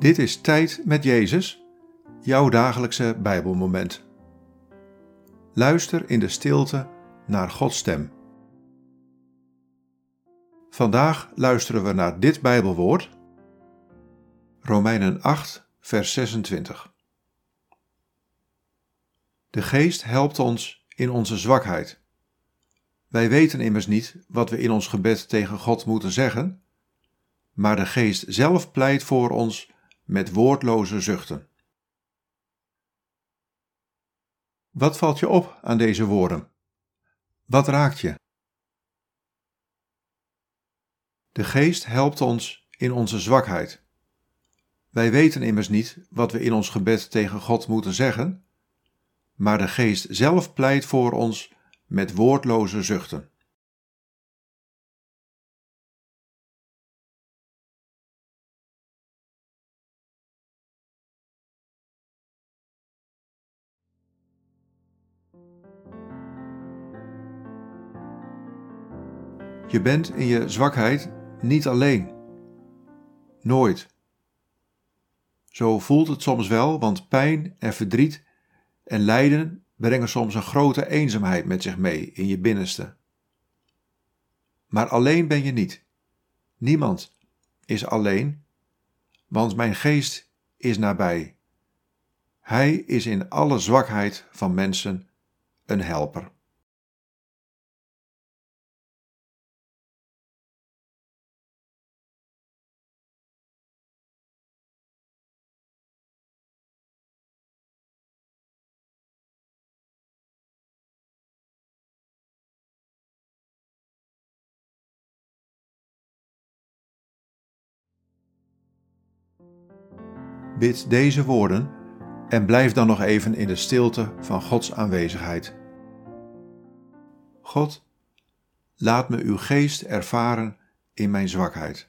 Dit is Tijd met Jezus, jouw dagelijkse Bijbelmoment. Luister in de stilte naar Gods stem. Vandaag luisteren we naar dit Bijbelwoord, Romeinen 8, vers 26. De Geest helpt ons in onze zwakheid. Wij weten immers niet wat we in ons gebed tegen God moeten zeggen, maar de Geest zelf pleit voor ons met woordloze zuchten. Wat valt je op aan deze woorden? Wat raakt je? De Geest helpt ons in onze zwakheid. Wij weten immers niet wat we in ons gebed tegen God moeten zeggen, maar de Geest zelf pleit voor ons met woordloze zuchten. Je bent in je zwakheid niet alleen. Nooit. Zo voelt het soms wel, want pijn en verdriet en lijden brengen soms een grote eenzaamheid met zich mee in je binnenste. Maar alleen ben je niet. Niemand is alleen, want mijn geest is nabij. Hij is in alle zwakheid van mensen een helper. Bid deze woorden en blijf dan nog even in de stilte van Gods aanwezigheid. God, laat me uw geest ervaren in mijn zwakheid.